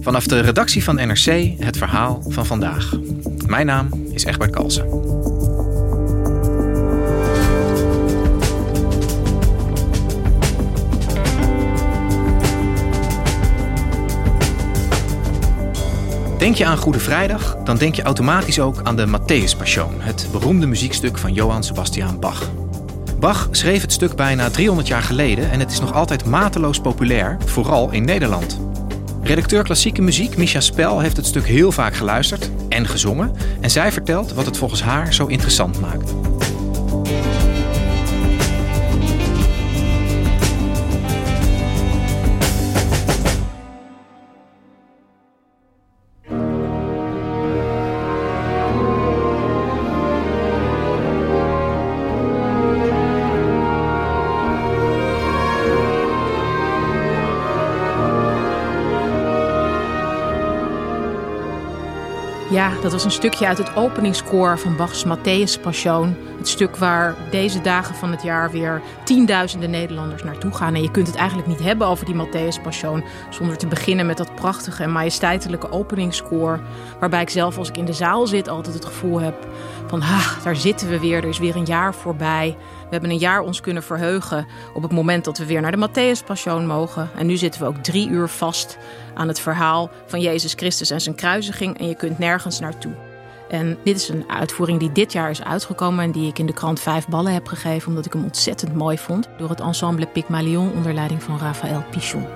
Vanaf de redactie van NRC het verhaal van vandaag. Mijn naam is Egbert Kalsen. Denk je aan Goede Vrijdag, dan denk je automatisch ook aan de Matthäus Passion, het beroemde muziekstuk van Johann Sebastian Bach. Bach schreef het stuk bijna 300 jaar geleden en het is nog altijd mateloos populair, vooral in Nederland. Redacteur klassieke muziek Misha Spel heeft het stuk heel vaak geluisterd en gezongen en zij vertelt wat het volgens haar zo interessant maakt. Ja, dat was een stukje uit het openingskoor van Bach's Matthäus Passion. Het stuk waar deze dagen van het jaar weer tienduizenden Nederlanders naartoe gaan. En je kunt het eigenlijk niet hebben over die Matthäus Passion zonder te beginnen met dat prachtige en majesteitelijke openingskoor. Waarbij ik zelf als ik in de zaal zit altijd het gevoel heb van, ha, daar zitten we weer, er is weer een jaar voorbij. We hebben een jaar ons kunnen verheugen op het moment dat we weer naar de Matthäus Passion mogen. En nu zitten we ook drie uur vast aan het verhaal van Jezus Christus en zijn kruisiging. En je kunt nergens naartoe. En dit is een uitvoering die dit jaar is uitgekomen en die ik in de krant vijf ballen heb gegeven, omdat ik hem ontzettend mooi vond. Door het ensemble Pygmalion onder leiding van Raphaël Pichon.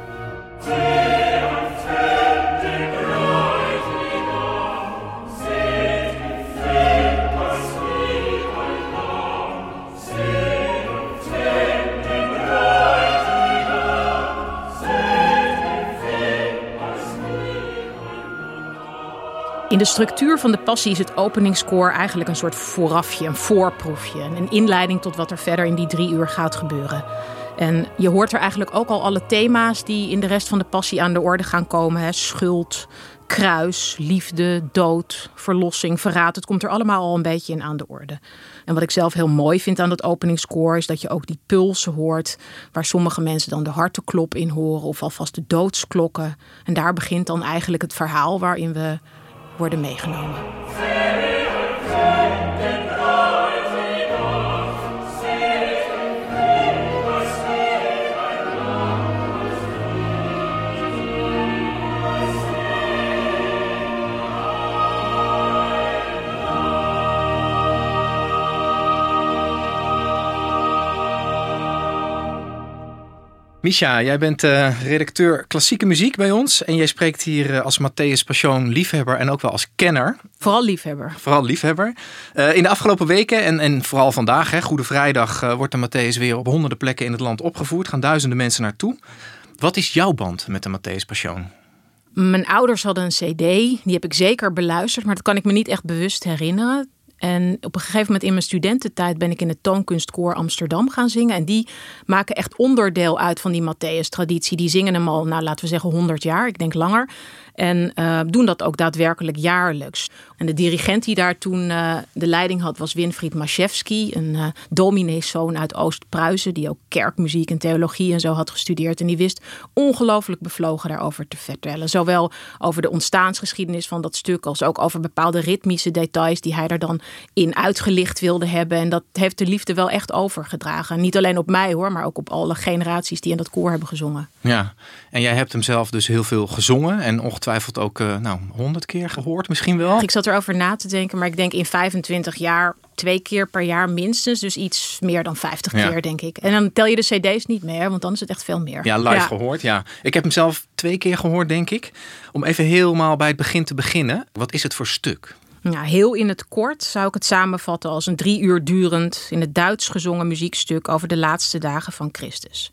De structuur van de passie is het openingskoor eigenlijk een soort voorafje, een voorproefje. Een inleiding tot wat er verder in die drie uur gaat gebeuren. En je hoort er eigenlijk ook al alle thema's die in de rest van de passie aan de orde gaan komen. Hè? Schuld, kruis, liefde, dood, verlossing, verraad. Het komt er allemaal al een beetje in aan de orde. En wat ik zelf heel mooi vind aan dat openingskoor is dat je ook die pulsen hoort. Waar sommige mensen dan de hartenklop in horen of alvast de doodsklokken. En daar begint dan eigenlijk het verhaal waarin we worden meegenomen. Misha, jij bent uh, redacteur klassieke muziek bij ons. En jij spreekt hier uh, als Matthäus Passion liefhebber en ook wel als kenner. Vooral liefhebber. Vooral liefhebber. Uh, in de afgelopen weken en, en vooral vandaag, hè, Goede Vrijdag, wordt de Matthäus weer op honderden plekken in het land opgevoerd. Gaan duizenden mensen naartoe. Wat is jouw band met de Matthäus Passion? Mijn ouders hadden een cd, die heb ik zeker beluisterd, maar dat kan ik me niet echt bewust herinneren. En op een gegeven moment in mijn studententijd ben ik in het Toonkunstkoor Amsterdam gaan zingen. En die maken echt onderdeel uit van die Matthäus-traditie. Die zingen hem al, nou laten we zeggen, 100 jaar, ik denk langer. En uh, doen dat ook daadwerkelijk jaarlijks. En de dirigent die daar toen uh, de leiding had was Winfried Maszewski, een uh, domineeszoon uit Oost-Pruisen, die ook kerkmuziek en theologie en zo had gestudeerd. En die wist ongelooflijk bevlogen daarover te vertellen. Zowel over de ontstaansgeschiedenis van dat stuk, als ook over bepaalde ritmische details die hij er dan in uitgelicht wilde hebben. En dat heeft de liefde wel echt overgedragen. Niet alleen op mij hoor, maar ook op alle generaties die in dat koor hebben gezongen. Ja, en jij hebt hem zelf dus heel veel gezongen en ongetwijfeld ook uh, nou, honderd keer gehoord misschien wel. Ik zat erover na te denken, maar ik denk in 25 jaar twee keer per jaar minstens. Dus iets meer dan 50 keer, denk ik. En dan tel je de CD's niet meer, want dan is het echt veel meer. Ja, live gehoord, ja. Ik heb hem zelf twee keer gehoord, denk ik. Om even helemaal bij het begin te beginnen. Wat is het voor stuk? Ja, heel in het kort zou ik het samenvatten als een drie uur durend in het Duits gezongen muziekstuk over de laatste dagen van Christus.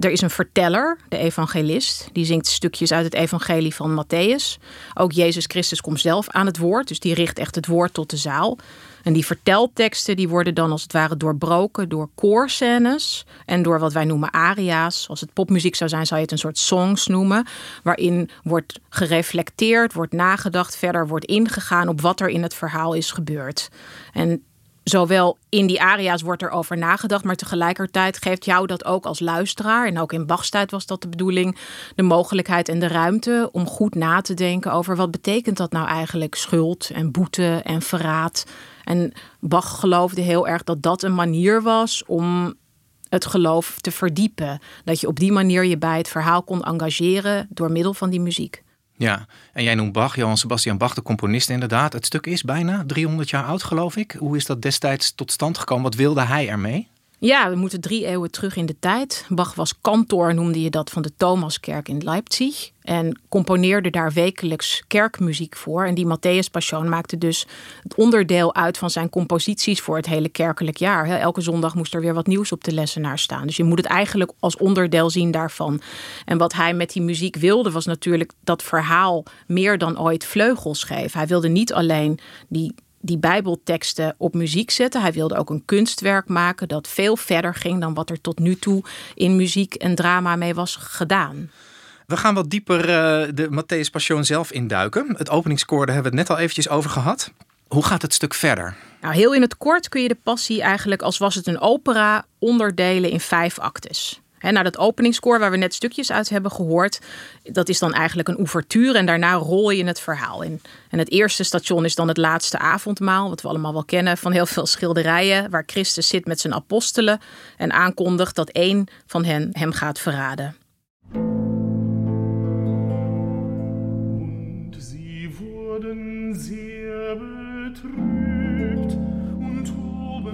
Er is een verteller, de evangelist, die zingt stukjes uit het evangelie van Matthäus. Ook Jezus Christus komt zelf aan het woord, dus die richt echt het woord tot de zaal. En die vertelteksten die worden dan als het ware doorbroken door koorscènes en door wat wij noemen aria's. Als het popmuziek zou zijn, zou je het een soort songs noemen, waarin wordt gereflecteerd, wordt nagedacht, verder wordt ingegaan op wat er in het verhaal is gebeurd. En zowel in die aria's wordt er over nagedacht, maar tegelijkertijd geeft jou dat ook als luisteraar, en ook in Bach's tijd was dat de bedoeling, de mogelijkheid en de ruimte om goed na te denken over wat betekent dat nou eigenlijk schuld en boete en verraad. En Bach geloofde heel erg dat dat een manier was om het geloof te verdiepen. Dat je op die manier je bij het verhaal kon engageren door middel van die muziek. Ja, en jij noemt Bach, Johan Sebastian Bach, de componist inderdaad. Het stuk is bijna 300 jaar oud, geloof ik. Hoe is dat destijds tot stand gekomen? Wat wilde hij ermee? Ja, we moeten drie eeuwen terug in de tijd. Bach was kantor, noemde je dat, van de Thomaskerk in Leipzig. En componeerde daar wekelijks kerkmuziek voor. En die Matthäus Passion maakte dus het onderdeel uit van zijn composities voor het hele kerkelijk jaar. Elke zondag moest er weer wat nieuws op de lessenaar staan. Dus je moet het eigenlijk als onderdeel zien daarvan. En wat hij met die muziek wilde, was natuurlijk dat verhaal meer dan ooit vleugels geven. Hij wilde niet alleen die die Bijbelteksten op muziek zetten. Hij wilde ook een kunstwerk maken dat veel verder ging dan wat er tot nu toe in muziek en drama mee was gedaan. We gaan wat dieper uh, de Matthäus Passion zelf induiken. Het openingskoor, hebben we het net al eventjes over gehad. Hoe gaat het stuk verder? Nou, heel in het kort kun je de passie eigenlijk als was het een opera onderdelen in vijf actes. He, naar dat openingskoor waar we net stukjes uit hebben gehoord, dat is dan eigenlijk een ouverture en daarna rol je het verhaal in. En het eerste station is dan het laatste avondmaal, wat we allemaal wel kennen van heel veel schilderijen, waar Christus zit met zijn apostelen en aankondigt dat één van hen hem gaat verraden.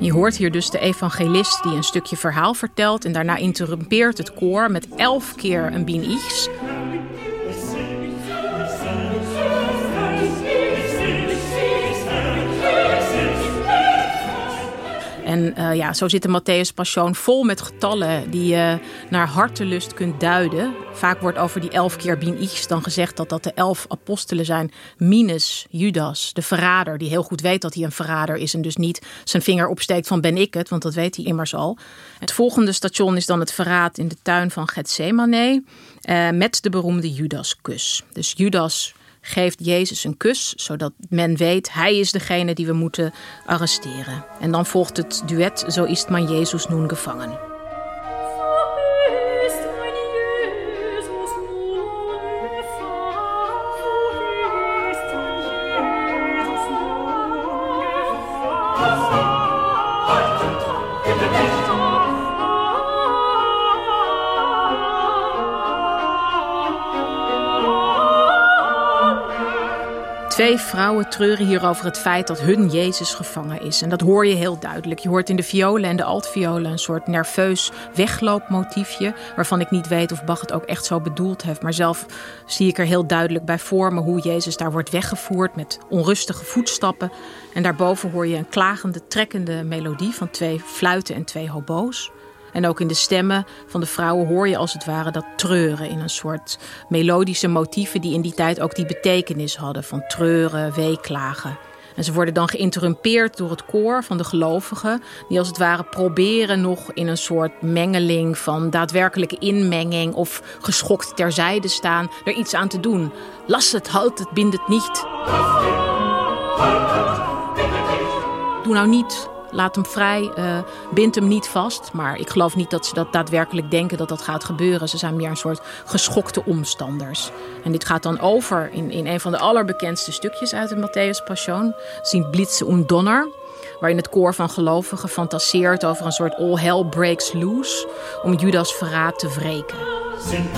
Je hoort hier dus de evangelist die een stukje verhaal vertelt en daarna interrumpeert het koor met elf keer een bin ichs. En uh, ja, zo zit de Matthäus Passion vol met getallen die je naar hartelust kunt duiden. Vaak wordt over die elf keer bin ichs dan gezegd dat dat de elf apostelen zijn. Minus Judas, de verrader, die heel goed weet dat hij een verrader is. En dus niet zijn vinger opsteekt van ben ik het, want dat weet hij immers al. Het volgende station is dan het verraad in de tuin van Gethsemane. Uh, met de beroemde Judas-kus. Dus Judas geeft Jezus een kus, zodat men weet hij is degene die we moeten arresteren. En dan volgt het duet Zo is man Jezus nun gevangen. Twee vrouwen treuren hier over het feit dat hun Jezus gevangen is. En dat hoor je heel duidelijk. Je hoort in de violen en de altviolen een soort nerveus wegloopmotiefje. Waarvan ik niet weet of Bach het ook echt zo bedoeld heeft. Maar zelf zie ik er heel duidelijk bij voor me hoe Jezus daar wordt weggevoerd met onrustige voetstappen. En daarboven hoor je een klagende, trekkende melodie van twee fluiten en twee hobo's. En ook in de stemmen van de vrouwen hoor je als het ware dat treuren in een soort melodische motieven die in die tijd ook die betekenis hadden van treuren, weeklagen. En ze worden dan geïnterrumpeerd door het koor van de gelovigen, die als het ware proberen nog in een soort mengeling van daadwerkelijke inmenging of geschokt terzijde staan, er iets aan te doen. Las het, halt het, bind het niet. doe nou niet laat hem vrij, uh, bind hem niet vast. Maar ik geloof niet dat ze dat daadwerkelijk denken dat dat gaat gebeuren. Ze zijn meer een soort geschokte omstanders. En dit gaat dan over in, in een van de allerbekendste stukjes uit de Matthäus Passion. Sint Blitze und Donner. Waarin het koor van gelovigen fantaseert over een soort all hell breaks loose. Om Judas verraad te wreken. Sint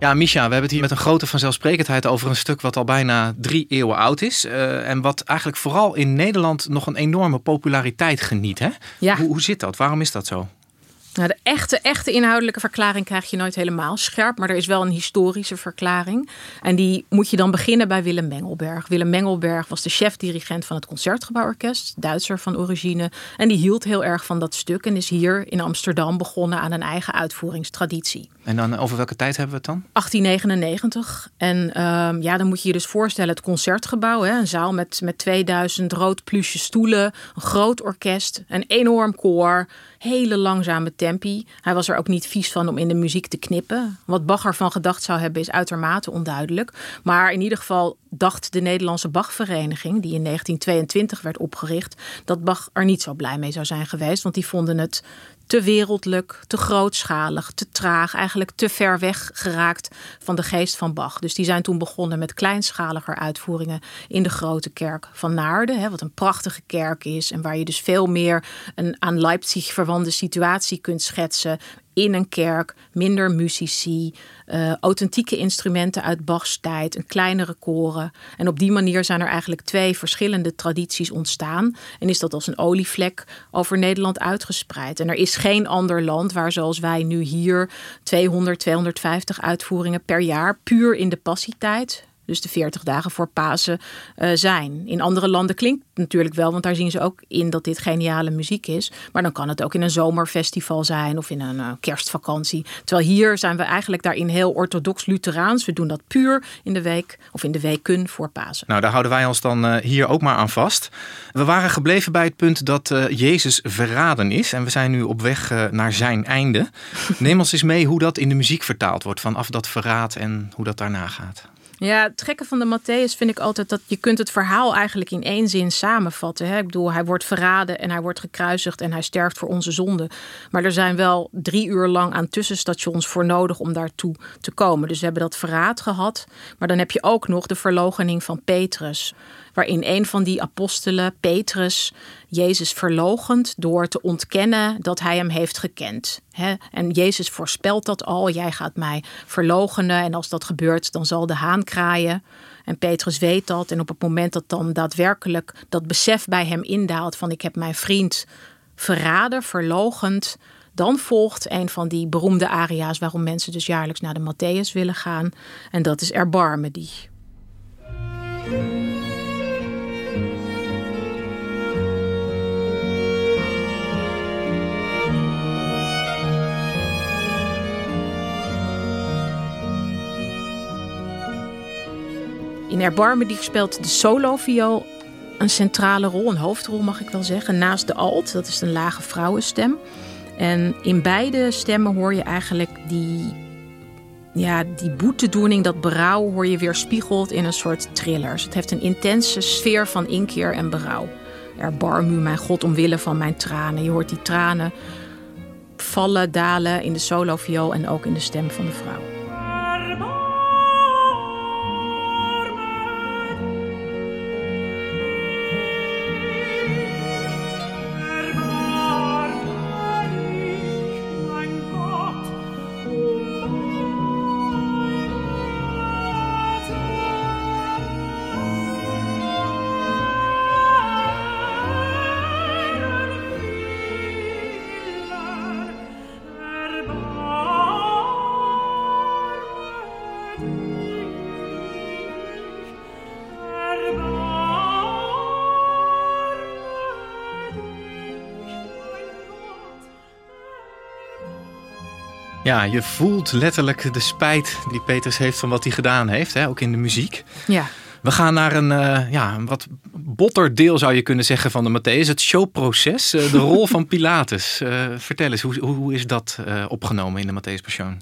Ja, Misha, we hebben het hier met een grote vanzelfsprekendheid over een stuk wat al bijna drie eeuwen oud is. Uh, en wat eigenlijk vooral in Nederland nog een enorme populariteit geniet. Hè? Ja. Hoe, hoe zit dat? Waarom is dat zo? Nou, de echte, echte inhoudelijke verklaring krijg je nooit helemaal scherp. Maar er is wel een historische verklaring. En die moet je dan beginnen bij Willem Mengelberg. Willem Mengelberg was de chef-dirigent van het Concertgebouworkest. Duitser van origine. En die hield heel erg van dat stuk. En is hier in Amsterdam begonnen aan een eigen uitvoeringstraditie. En dan over welke tijd hebben we het dan? 1899. En ehm, ja, dan moet je je dus voorstellen het Concertgebouw. Hè, een zaal met, met 2000 rood plusje stoelen. Een groot orkest. Een enorm koor hele langzame tempi. Hij was er ook niet vies van om in de muziek te knippen. Wat Bach ervan gedacht zou hebben is uitermate onduidelijk. Maar in ieder geval dacht de Nederlandse Bachvereniging, die in 1922 werd opgericht, dat Bach er niet zo blij mee zou zijn geweest. Want die vonden het te wereldlijk, te grootschalig, te traag, eigenlijk te ver weg geraakt van de geest van Bach. Dus die zijn toen begonnen met kleinschaliger uitvoeringen in de grote kerk van Naarden, hè, wat een prachtige kerk is en waar je dus veel meer een aan Leipzig verwante situatie kunt schetsen in een kerk, minder muzici, uh, authentieke instrumenten uit Bachs tijd, een kleinere koren. En op die manier zijn er eigenlijk twee verschillende tradities ontstaan. En is dat als een olievlek over Nederland uitgespreid. En er is geen ander land waar zoals wij nu hier 200, 250 uitvoeringen per jaar puur in de passietijd dus de 40 dagen voor Pasen, uh, zijn. In andere landen klinkt het natuurlijk wel, want daar zien ze ook in dat dit geniale muziek is. Maar dan kan het ook in een zomerfestival zijn of in een uh, kerstvakantie. Terwijl hier zijn we eigenlijk daarin heel orthodox-Luteraans. We doen dat puur in de week of in de weken voor Pasen. Nou, daar houden wij ons dan uh, hier ook maar aan vast. We waren gebleven bij het punt dat Jezus verraden is. En we zijn nu op weg naar zijn einde. Neem ons eens mee hoe dat in de muziek vertaald wordt. Vanaf dat verraad en hoe dat daarna gaat. Ja, het gekke van de Matthäus vind ik altijd dat je kunt het verhaal eigenlijk in één zin samenvatten. Hè? Ik bedoel, hij wordt verraden en hij wordt gekruisigd en hij sterft voor onze zonde. Maar er zijn wel drie uur lang aan tussenstations voor nodig om daartoe te komen. Dus we hebben dat verraad gehad. Maar dan heb je ook nog de verlogening van Petrus waarin een van die apostelen, Petrus, Jezus verlogend door te ontkennen dat hij hem heeft gekend. En Jezus voorspelt dat al, jij gaat mij verlogenen en als dat gebeurt, dan zal de haan kraaien. En Petrus weet dat en op het moment dat dan daadwerkelijk dat besef bij hem indaalt van ik heb mijn vriend verraden, verlogend, dan volgt een van die beroemde aria's waarom mensen dus jaarlijks naar de Matthäus willen gaan. En dat is Erbarme die. In Erbarmen die speelt de solo-viool een centrale rol, een hoofdrol mag ik wel zeggen, naast de alt, dat is een lage vrouwenstem. En in beide stemmen hoor je eigenlijk die, ja, die boetedoening, dat berouw, hoor je weer spiegeld in een soort thrillers. Het heeft een intense sfeer van inkeer en berouw. Erbarm u, mijn God, omwille van mijn tranen. Je hoort die tranen vallen, dalen in de solo-viool en ook in de stem van de vrouw. Ja, je voelt letterlijk de spijt die Peters heeft van wat hij gedaan heeft, hè? ook in de muziek. Ja. We gaan naar een, uh, ja, een wat botter deel zou je kunnen zeggen van de Matthäus, het showproces, de rol van Pilatus. vertel eens, hoe, hoe is dat opgenomen in de Matthäus Passion?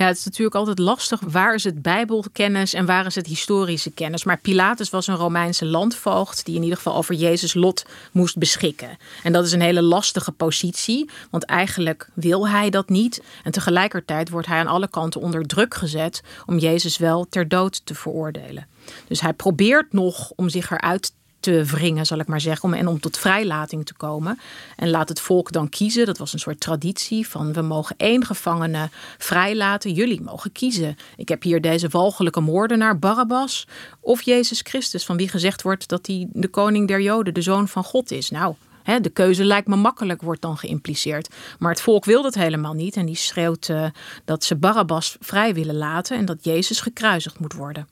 Ja, het is natuurlijk altijd lastig. Waar is het Bijbelkennis en waar is het historische kennis? Maar Pilatus was een Romeinse landvoogd die in ieder geval over Jezus lot moest beschikken. En dat is een hele lastige positie, want eigenlijk wil hij dat niet. En tegelijkertijd wordt hij aan alle kanten onder druk gezet om Jezus wel ter dood te veroordelen. Dus hij probeert nog om zich eruit te wringen, zal ik maar zeggen, om, en om tot vrijlating te komen. En laat het volk dan kiezen. Dat was een soort traditie van we mogen één gevangene vrijlaten. Jullie mogen kiezen. Ik heb hier deze walgelijke moordenaar Barabbas of Jezus Christus, van wie gezegd wordt dat hij de koning der Joden, de zoon van God is. Nou, de keuze lijkt me makkelijk, wordt dan geïmpliceerd. Maar het volk wil dat helemaal niet. En die schreeuwt uh, dat ze Barabbas vrij willen laten en dat Jezus gekruisigd moet worden.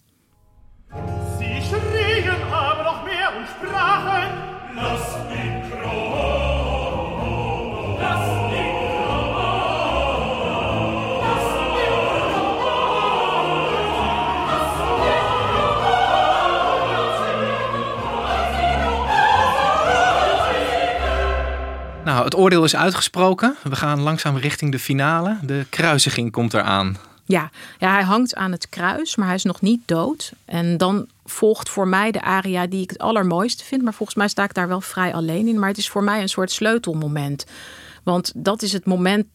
Nou, het oordeel is uitgesproken. We gaan langzaam richting de finale. De kruisiging komt eraan. Ja, ja, hij hangt aan het kruis, maar hij is nog niet dood. En dan volgt voor mij de aria die ik het allermooiste vind. Maar volgens mij sta ik daar wel vrij alleen in. Maar het is voor mij een soort sleutelmoment. Want dat is het moment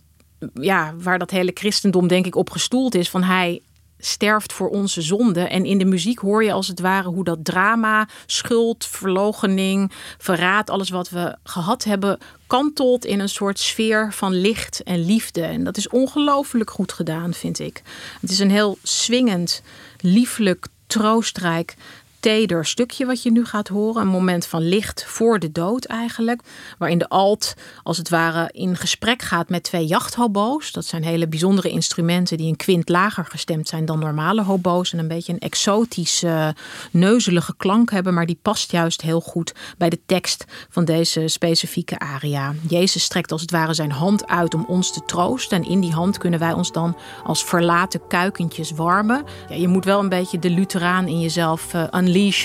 ja, waar dat hele christendom denk ik op gestoeld is. Van hij sterft voor onze zonde. En in de muziek hoor je als het ware hoe dat drama, schuld, verlogening, verraad, alles wat we gehad hebben, kantelt in een soort sfeer van licht en liefde. En dat is ongelooflijk goed gedaan, vind ik. Het is een heel swingend, lieflijk, troostrijk teder stukje wat je nu gaat horen. Een moment van licht voor de dood eigenlijk. Waarin de alt als het ware in gesprek gaat met twee jachthobo's. Dat zijn hele bijzondere instrumenten die een kwint lager gestemd zijn dan normale hobo's. En een beetje een exotische, neuzelige klank hebben. Maar die past juist heel goed bij de tekst van deze specifieke aria. Jezus strekt als het ware zijn hand uit om ons te troosten. En in die hand kunnen wij ons dan als verlaten kuikentjes warmen. Ja, je moet wel een beetje de Lutheraan in jezelf uh,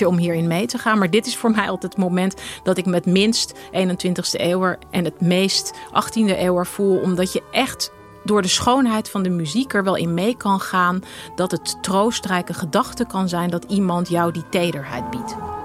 om hierin mee te gaan. Maar dit is voor mij altijd het moment dat ik met minst 21ste eeuw en het meest 18e eeuw voel. Omdat je echt door de schoonheid van de muziek er wel in mee kan gaan. Dat het troostrijke gedachte kan zijn dat iemand jou die tederheid biedt.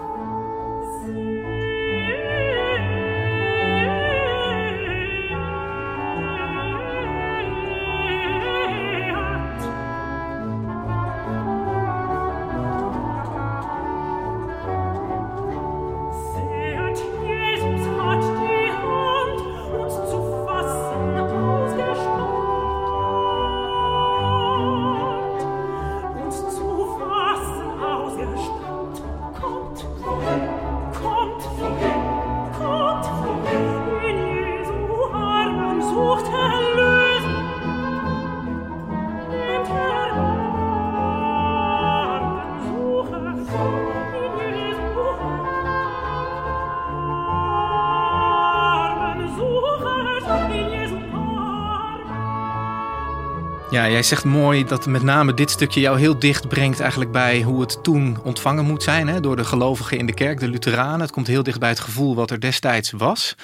Ja, jij zegt mooi dat met name dit stukje jou heel dicht brengt eigenlijk bij hoe het toen ontvangen moet zijn hè, door de gelovigen in de kerk, de Lutheranen. Het komt heel dicht bij het gevoel wat er destijds was.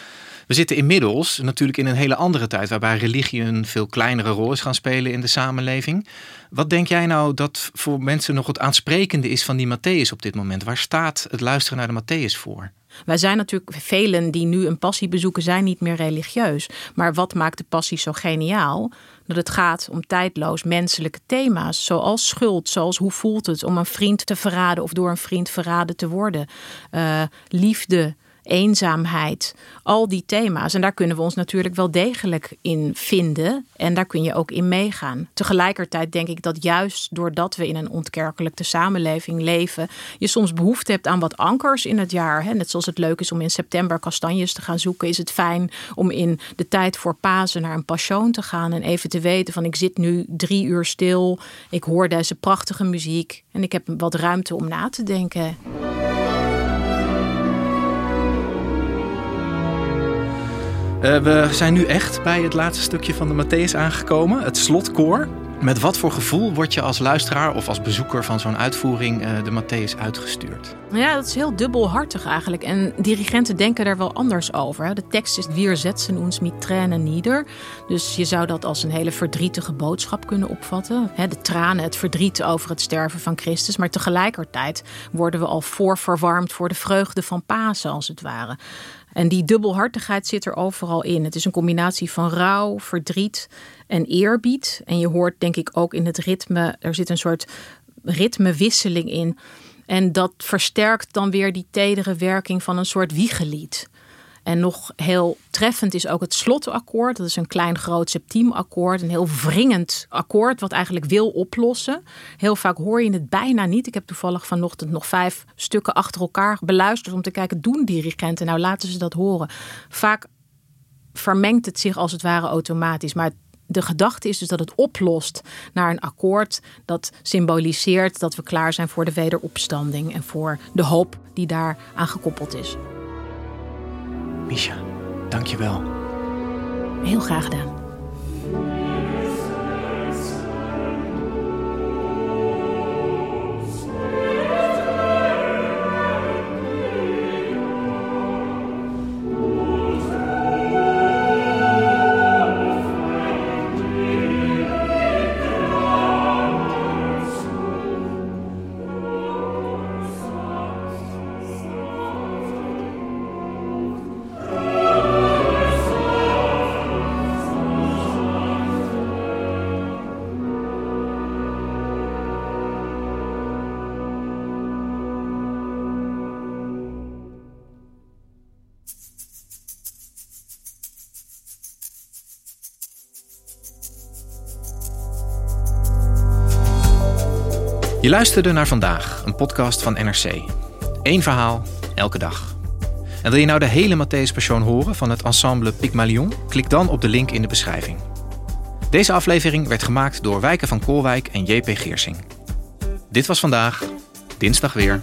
We zitten inmiddels natuurlijk in een hele andere tijd waarbij religie een veel kleinere rol is gaan spelen in de samenleving. Wat denk jij nou dat voor mensen nog het aansprekende is van die Matthäus op dit moment? Waar staat het luisteren naar de Matthäus voor? Wij zijn natuurlijk, velen die nu een passie bezoeken, zijn niet meer religieus. Maar wat maakt de passie zo geniaal? Dat het gaat om tijdloos menselijke thema's, zoals schuld, zoals hoe voelt het om een vriend te verraden of door een vriend verraden te worden, uh, liefde, eenzaamheid, al die thema's. En daar kunnen we ons natuurlijk wel degelijk in vinden en daar kun je ook in meegaan. Tegelijkertijd denk ik dat juist doordat we in een ontkerkelijke samenleving leven, je soms behoefte hebt aan wat ankers in het jaar. Net zoals het leuk is om in september kastanjes te gaan zoeken, is het fijn om in de tijd voor Pasen naar een passion te gaan en even te weten van ik zit nu drie uur stil, ik hoor deze prachtige muziek en ik heb wat ruimte om na te denken. Uh, we zijn nu echt bij het laatste stukje van de Matthäus aangekomen, het slotkoor. Met wat voor gevoel word je als luisteraar of als bezoeker van zo'n uitvoering uh, de Matthäus uitgestuurd? Ja, dat is heel dubbelhartig eigenlijk. En dirigenten denken daar wel anders over. De tekst is Wir setzen uns mit Tränen nieder. Dus je zou dat als een hele verdrietige boodschap kunnen opvatten. De tranen, het verdriet over het sterven van Christus. Maar tegelijkertijd worden we al voorverwarmd voor de vreugde van Pasen, als het ware. En die dubbelhartigheid zit er overal in. Het is een combinatie van rouw, verdriet en eerbied. En je hoort denk ik ook in het ritme, er zit een soort ritmewisseling in. En dat versterkt dan weer die tedere werking van een soort wiegelied. En nog heel treffend is ook het slotakkoord. Dat is een klein groot septiemakkoord. Een heel wringend akkoord wat eigenlijk wil oplossen. Heel vaak hoor je het bijna niet. Ik heb toevallig vanochtend nog vijf stukken achter elkaar beluisterd om te kijken, doen dirigenten nou laten ze dat horen. Vaak vermengt het zich als het ware automatisch. Maar de gedachte is dus dat het oplost naar een akkoord dat symboliseert dat we klaar zijn voor de wederopstanding en voor de hoop die daar aan gekoppeld is. Misha, dank je wel. Heel graag gedaan. Luisterde naar vandaag, een podcast van NRC. Eén verhaal, elke dag. En wil je nou de hele Matthäus Passion horen van het ensemble Pygmalion? Klik dan op de link in de beschrijving. Deze aflevering werd gemaakt door Wijken van Koolwijk en JP Geersing. Dit was vandaag, dinsdag weer.